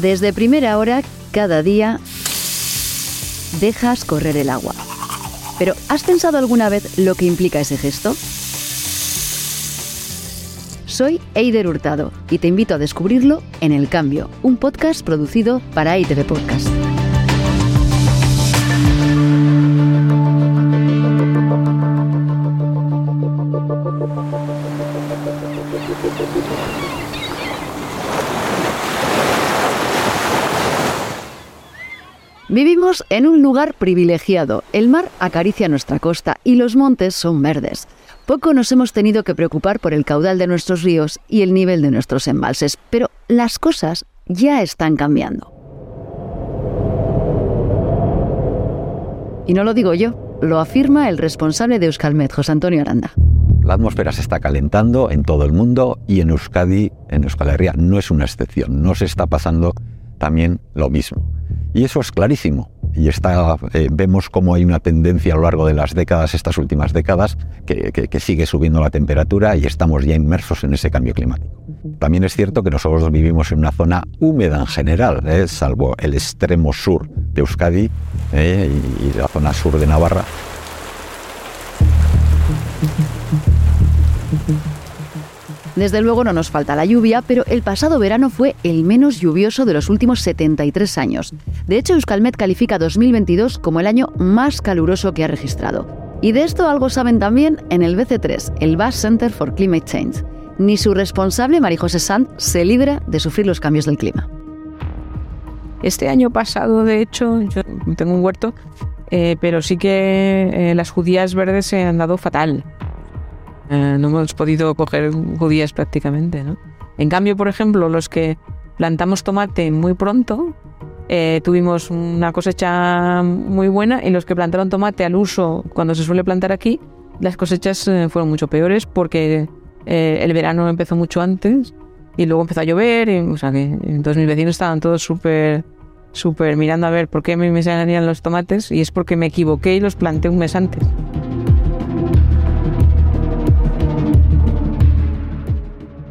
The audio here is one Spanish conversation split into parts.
Desde primera hora, cada día, dejas correr el agua. Pero ¿has pensado alguna vez lo que implica ese gesto? Soy Eider Hurtado y te invito a descubrirlo en El Cambio, un podcast producido para ITV Podcast. Vivimos en un lugar privilegiado. El mar acaricia nuestra costa y los montes son verdes. Poco nos hemos tenido que preocupar por el caudal de nuestros ríos y el nivel de nuestros embalses, pero las cosas ya están cambiando. Y no lo digo yo, lo afirma el responsable de Euskalmet, José Antonio Aranda. La atmósfera se está calentando en todo el mundo y en Euskadi, en Euskal Herria, no es una excepción. No se está pasando también lo mismo. Y eso es clarísimo. Y está, eh, vemos cómo hay una tendencia a lo largo de las décadas, estas últimas décadas, que, sigue subiendo la temperatura y estamos ya inmersos en ese cambio climático. También es cierto que nosotros vivimos en una zona húmeda en general, eh, salvo el extremo sur de Euskadi eh, y la zona sur de Navarra. Desde luego no nos falta la lluvia, pero el pasado verano fue el menos lluvioso de los últimos 73 años. De hecho, Euskalmet califica 2022 como el año más caluroso que ha registrado. Y de esto algo saben también en el BC3, el Basque Center for Climate Change. Ni su responsable, Marijose Sant, se libra de sufrir los cambios del clima. Este año pasado, de hecho, yo tengo un huerto, eh, pero sí que eh, las judías verdes se han dado fatal. Eh, no hemos podido coger judías prácticamente, ¿no? En cambio, por ejemplo, los que plantamos tomate muy pronto, eh, tuvimos una cosecha muy buena y los que plantaron tomate al uso cuando se suele plantar aquí, las cosechas eh, fueron mucho peores porque el verano empezó mucho antes y luego empezó a llover, y, o sea que entonces mis vecinos estaban todos súper súper mirando a ver por qué me salían los tomates y es porque me equivoqué y los planté un mes antes.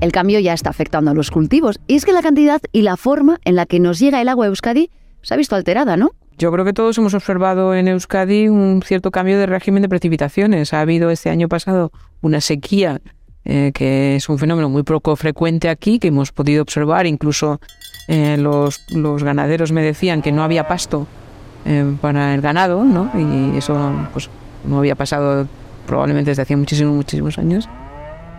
El cambio ya está afectando a los cultivos y es que la cantidad y la forma en la que nos llega el agua a Euskadi se ha visto alterada, ¿no? Yo creo que todos hemos observado en Euskadi un cierto cambio de régimen de precipitaciones. Ha habido este año pasado una sequía, eh, que es un fenómeno muy poco frecuente aquí, que hemos podido observar. Incluso eh, los, ganaderos me decían que no había pasto eh, para el ganado, ¿no? Y eso pues, no había pasado probablemente desde hacía muchísimos, muchísimos años.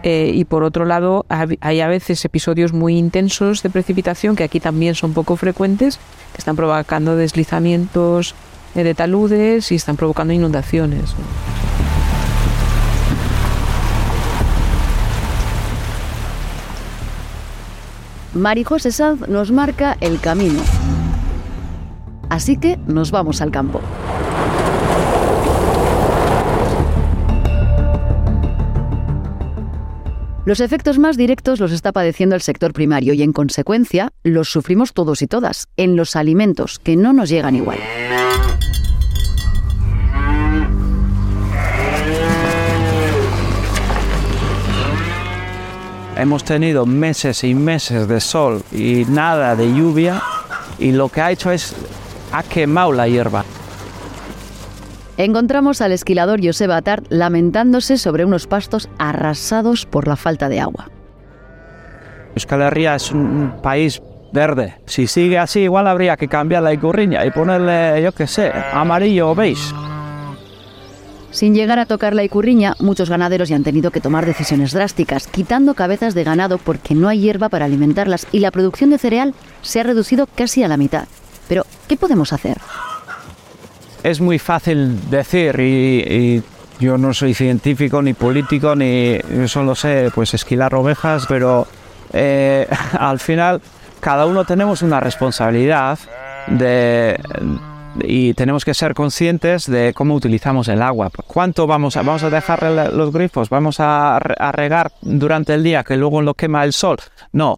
Eh, y por otro lado, hay a veces episodios muy intensos de precipitación, que aquí también son poco frecuentes, que están provocando deslizamientos eh, de taludes y están provocando inundaciones. Marijose Sanz nos marca el camino. Así que nos vamos al campo. Los efectos más directos los está padeciendo el sector primario y en consecuencia los sufrimos todos y todas en los alimentos que no nos llegan igual. Hemos tenido meses y meses de sol y nada de lluvia y lo que ha hecho es ha quemado la hierba. Encontramos al esquilador José Atard lamentándose sobre unos pastos arrasados por la falta de agua. Euskal Herria es un país verde. Si sigue así, igual habría que cambiar la icurriña y ponerle, yo qué sé, amarillo o beige. Sin llegar a tocar la icurriña, muchos ganaderos ya han tenido que tomar decisiones drásticas, quitando cabezas de ganado porque no hay hierba para alimentarlas y la producción de cereal se ha reducido casi a la mitad. Pero, ¿qué podemos hacer? Es muy fácil decir y, yo no soy científico ni político ni solo sé pues esquilar ovejas, pero eh, al final cada uno tenemos una responsabilidad de y tenemos que ser conscientes de cómo utilizamos el agua. ¿Cuánto vamos a, vamos a dejar los grifos? ¿Vamos a, a regar durante el día que luego lo quema el sol? No.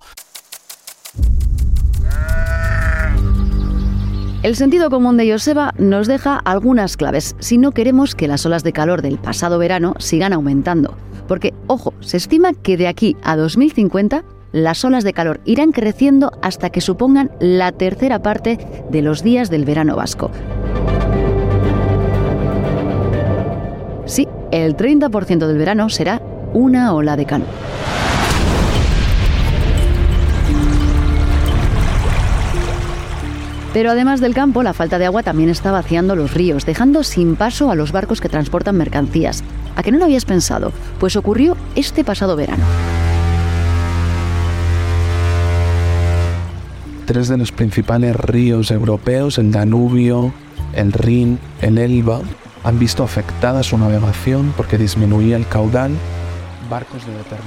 El sentido común de Joseba nos deja algunas claves si no queremos que las olas de calor del pasado verano sigan aumentando. Porque, ojo, se estima que de aquí a 2050 las olas de calor irán creciendo hasta que supongan la tercera parte de los días del verano vasco. Sí, el 30% del verano será una ola de calor. Pero además del campo, la falta de agua también está vaciando los ríos, dejando sin paso a los barcos que transportan mercancías. ¿A qué no lo habías pensado? Pues ocurrió este pasado verano. Tres de los principales ríos europeos, el Danubio, el Rin, el Elba, han visto afectada su navegación porque disminuía el caudal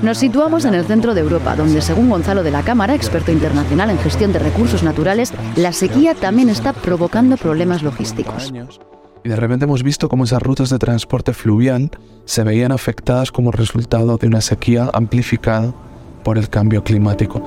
nos situamos en el centro de Europa, donde según Gonzalo de la Cámara, experto internacional en gestión de recursos naturales, la sequía también está provocando problemas logísticos. Y de repente hemos visto cómo esas rutas de transporte fluvial se veían afectadas como resultado de una sequía amplificada por el cambio climático.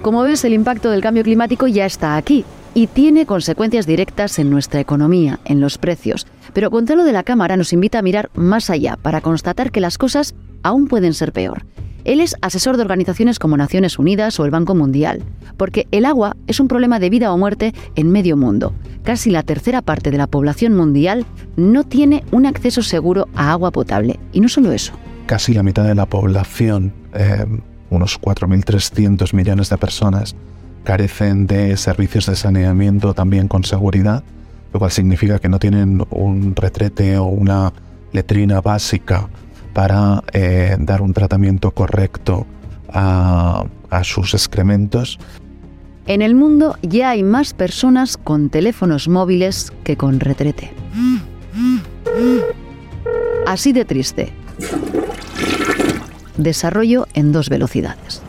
Como ves, el impacto del cambio climático ya está aquí y tiene consecuencias directas en nuestra economía, en los precios. Pero Gonzalo de la Cámara nos invita a mirar más allá para constatar que las cosas aún pueden ser peor. Él es asesor de organizaciones como Naciones Unidas o el Banco Mundial, porque el agua es un problema de vida o muerte en medio mundo. Casi la tercera parte de la población mundial no tiene un acceso seguro a agua potable. Y no solo eso. Casi la mitad de la población, eh, unos 4.300 millones de personas, carecen de servicios de saneamiento también con seguridad lo cual significa que no tienen un retrete o una letrina básica para eh, dar un tratamiento correcto a, a sus excrementos. En el mundo ya hay más personas con teléfonos móviles que con retrete. Así de triste. Desarrollo en dos velocidades.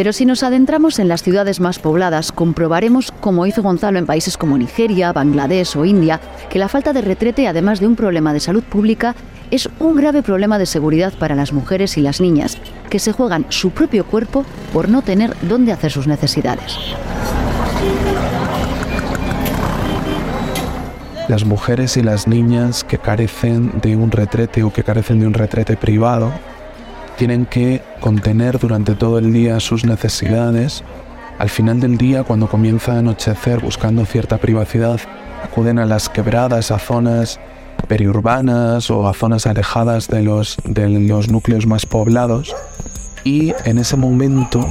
Pero si nos adentramos en las ciudades más pobladas, comprobaremos, como hizo Gonzalo en países como Nigeria, Bangladesh o India, que la falta de retrete, además de un problema de salud pública, es un grave problema de seguridad para las mujeres y las niñas, que se juegan su propio cuerpo por no tener dónde hacer sus necesidades. Las mujeres y las niñas que carecen de un retrete o que carecen de un retrete privado tienen que contener durante todo el día sus necesidades. Al final del día, cuando comienza a anochecer buscando cierta privacidad, acuden a las quebradas, a zonas periurbanas o a zonas alejadas de los, de los núcleos más poblados y en ese momento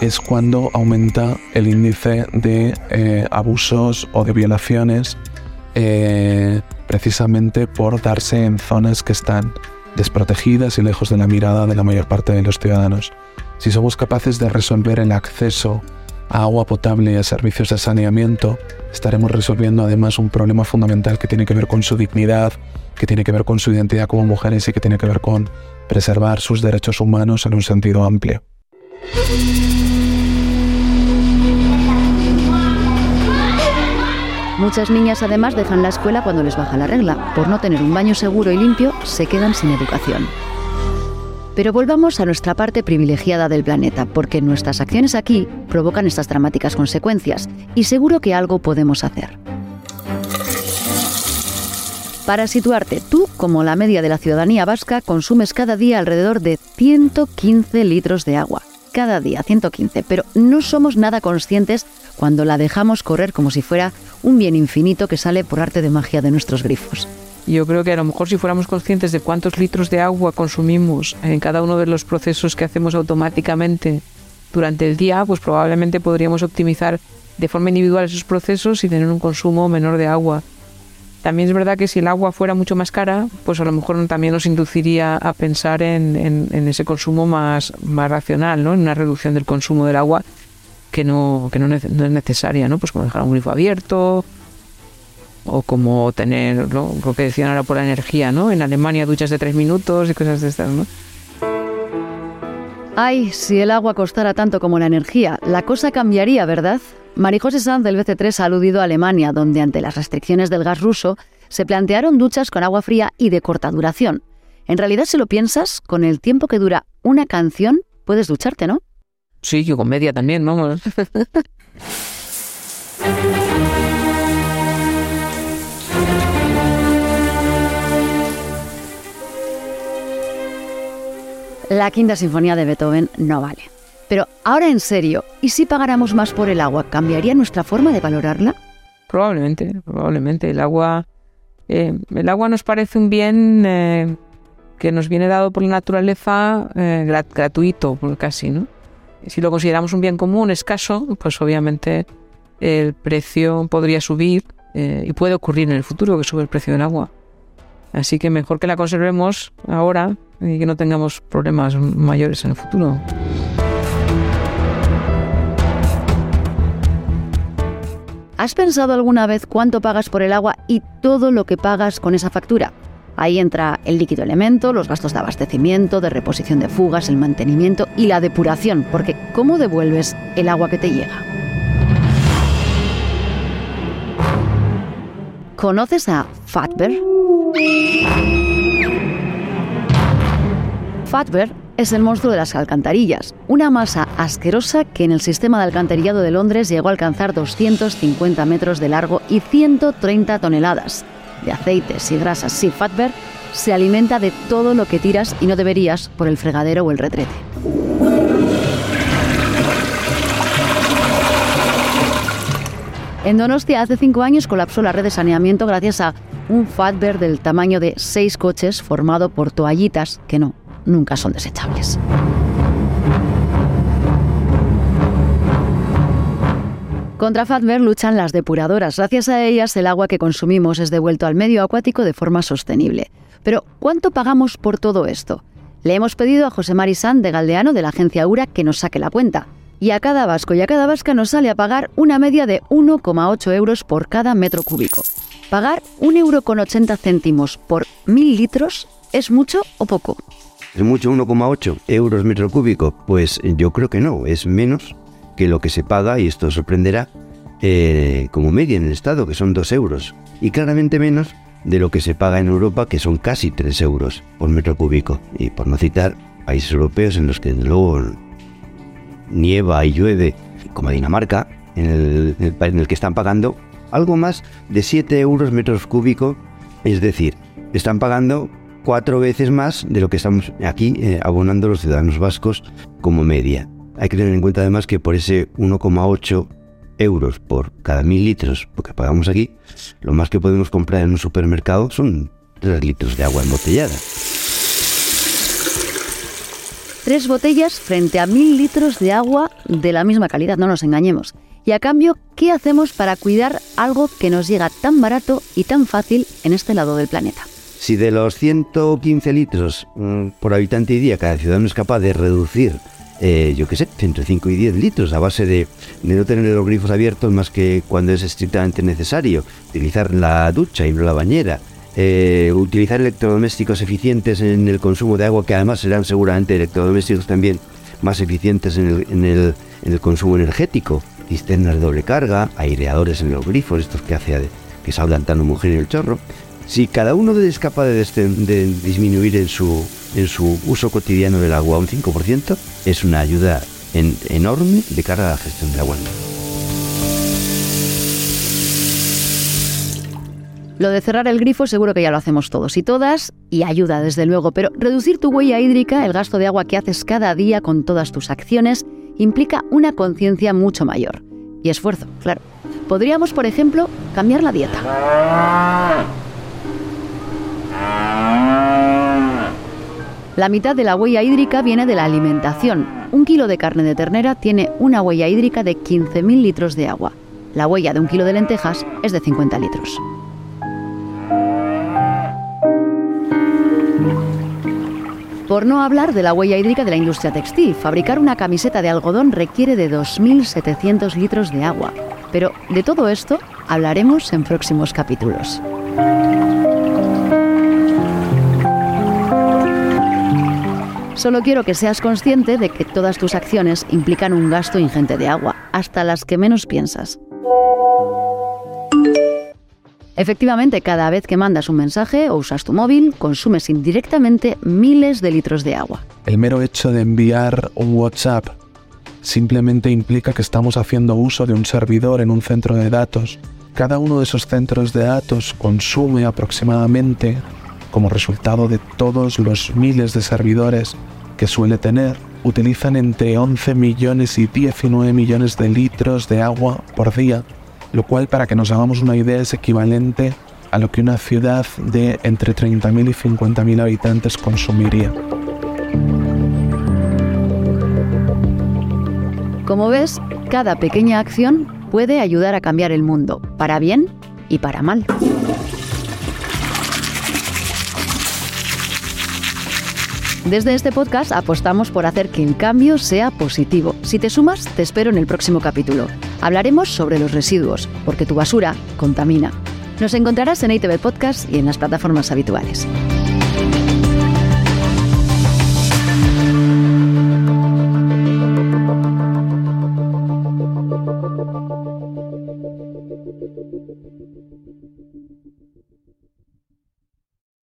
es cuando aumenta el índice de eh, abusos o de violaciones eh, precisamente por darse en zonas que están desprotegidas y lejos de la mirada de la mayor parte de los ciudadanos. Si somos capaces de resolver el acceso a agua potable y a servicios de saneamiento, estaremos resolviendo además un problema fundamental que tiene que ver con su dignidad, que tiene que ver con su identidad como mujeres y que tiene que ver con preservar sus derechos humanos en un sentido amplio. Muchas niñas además dejan la escuela cuando les baja la regla. Por no tener un baño seguro y limpio, se quedan sin educación. Pero volvamos a nuestra parte privilegiada del planeta, porque nuestras acciones aquí provocan estas dramáticas consecuencias, y seguro que algo podemos hacer. Para situarte, tú, como la media de la ciudadanía vasca, consumes cada día alrededor de 115 litros de agua. Cada día, 115. Pero no somos nada conscientes cuando la dejamos correr como si fuera un bien infinito que sale por arte de magia de nuestros grifos. Yo creo que a lo mejor si fuéramos conscientes de cuántos litros de agua consumimos en cada uno de los procesos que hacemos automáticamente durante el día, pues probablemente podríamos optimizar de forma individual esos procesos y tener un consumo menor de agua. También es verdad que si el agua fuera mucho más cara, pues a lo mejor también nos induciría a pensar en, ese consumo más, racional, ¿no? en una reducción del consumo del agua que no, que no, es necesaria, ¿no? Pues como dejar un grifo abierto o como tener, lo que decían ahora por la energía, ¿no? En Alemania duchas de tres minutos y cosas de estas, ¿no? Ay, si el agua costara tanto como la energía, la cosa cambiaría, ¿verdad? Marijose Sanz del BC3 ha aludido a Alemania, donde ante las restricciones del gas ruso se plantearon duchas con agua fría y de corta duración. En realidad, si lo piensas, con el tiempo que dura una canción, puedes ducharte, ¿no? Sí, yo con media también, vamos. La quinta sinfonía de Beethoven no vale. Pero ahora en serio, ¿y si pagáramos más por el agua, cambiaría nuestra forma de valorarla? Probablemente, probablemente. El agua, eh, el agua nos parece un bien eh, que nos viene dado por la naturaleza eh, gratuito, casi, ¿no? Si lo consideramos un bien común escaso, pues obviamente el precio podría subir y puede ocurrir en el futuro que sube el precio del agua. Así que mejor que la conservemos ahora y que no tengamos problemas mayores en el futuro. ¿Has pensado alguna vez cuánto pagas por el agua y todo lo que pagas con esa factura? Ahí entra el líquido elemento, los gastos de abastecimiento, de reposición de fugas, el mantenimiento y la depuración, porque ¿cómo devuelves el agua que te llega? ¿Conoces a Fatber? Es el monstruo de las alcantarillas, una masa asquerosa que en el sistema de alcantarillado de Londres llegó a alcanzar 250 metros de largo y 130 toneladas de aceites y grasas. Sí, Fatber se alimenta de todo lo que tiras y no deberías por el fregadero o el retrete. En Donostia hace cinco años colapsó la red de saneamiento gracias a un Fatber del tamaño de seis coches formado por toallitas que no, nunca son desechables. Contra Fatber luchan las depuradoras. Gracias a ellas el agua que consumimos es devuelto al medio acuático de forma sostenible. Pero, ¿cuánto pagamos por todo esto? Le hemos pedido a José Marisán de Galdeano de la agencia URA que nos saque la cuenta. Y a cada vasco y a cada vasca nos sale a pagar una media de 1,8 euros por cada metro cúbico. ¿Pagar 1,80 euro por mil litros es mucho o poco? ¿Es mucho 1,8 euros metro cúbico? Pues yo creo que no, es menos que lo que se paga, y esto sorprenderá, eh, como media en el Estado, que son 2 euros, y claramente menos de lo que se paga en Europa, que son casi 3 euros por metro cúbico, y por no citar países europeos en los que luego nieva y llueve, como Dinamarca, en el, en el que están pagando algo más de 7 euros metros cúbicos, es decir, están pagando cuatro veces más de lo que estamos aquí eh, abonando los ciudadanos vascos como media. Hay que tener en cuenta además que por ese 1,8 euros por cada mil litros que pagamos aquí, lo más que podemos comprar en un supermercado son 3 litros de agua embotellada. Tres botellas frente a mil litros de agua de la misma calidad, no nos engañemos. Y a cambio, ¿qué hacemos para cuidar algo que nos llega tan barato y tan fácil en este lado del planeta? Si de los 115 litros mm, por habitante y día cada ciudadano es capaz de reducir, eh, yo qué sé, entre 5 y 10 litros a base de, no tener los grifos abiertos más que cuando es estrictamente necesario, utilizar la ducha y no la bañera, eh, utilizar electrodomésticos eficientes en el consumo de agua, que además serán seguramente electrodomésticos también más eficientes en el, en el, en el consumo energético, cisternas de doble carga, aireadores en los grifos, estos que hace que salgan tan mujer en el chorro, si cada uno es capaz de, disminuir en su, en su uso cotidiano del agua un 5%, es una ayuda enorme de cara a la gestión del agua. Lo de cerrar el grifo seguro que ya lo hacemos todos y todas y ayuda desde luego, pero reducir tu huella hídrica, el gasto de agua que haces cada día con todas tus acciones, implica una conciencia mucho mayor. Y esfuerzo, claro. Podríamos, por ejemplo, cambiar la dieta. La mitad de la huella hídrica viene de la alimentación. Un kilo de carne de ternera tiene una huella hídrica de 15.000 litros de agua. La huella de un kilo de lentejas es de 50 litros. Por no hablar de la huella hídrica de la industria textil, fabricar una camiseta de algodón requiere de 2.700 litros de agua. Pero de todo esto hablaremos en próximos capítulos. Solo quiero que seas consciente de que todas tus acciones implican un gasto ingente de agua, hasta las que menos piensas. Efectivamente, cada vez que mandas un mensaje o usas tu móvil, consumes indirectamente miles de litros de agua. El mero hecho de enviar un WhatsApp simplemente implica que estamos haciendo uso de un servidor en un centro de datos. Cada uno de esos centros de datos consume aproximadamente, como resultado de todos los miles de servidores que suele tener, utilizan entre 11 millones y 19 millones de litros de agua por día, lo cual para que nos hagamos una idea es equivalente a lo que una ciudad de entre 30.000 y 50.000 habitantes consumiría. Como ves, cada pequeña acción puede ayudar a cambiar el mundo, para bien y para mal. Desde este podcast apostamos por hacer que el cambio sea positivo. Si te sumas, te espero en el próximo capítulo. Hablaremos sobre los residuos, porque tu basura contamina. Nos encontrarás en ITV Podcast y en las plataformas habituales.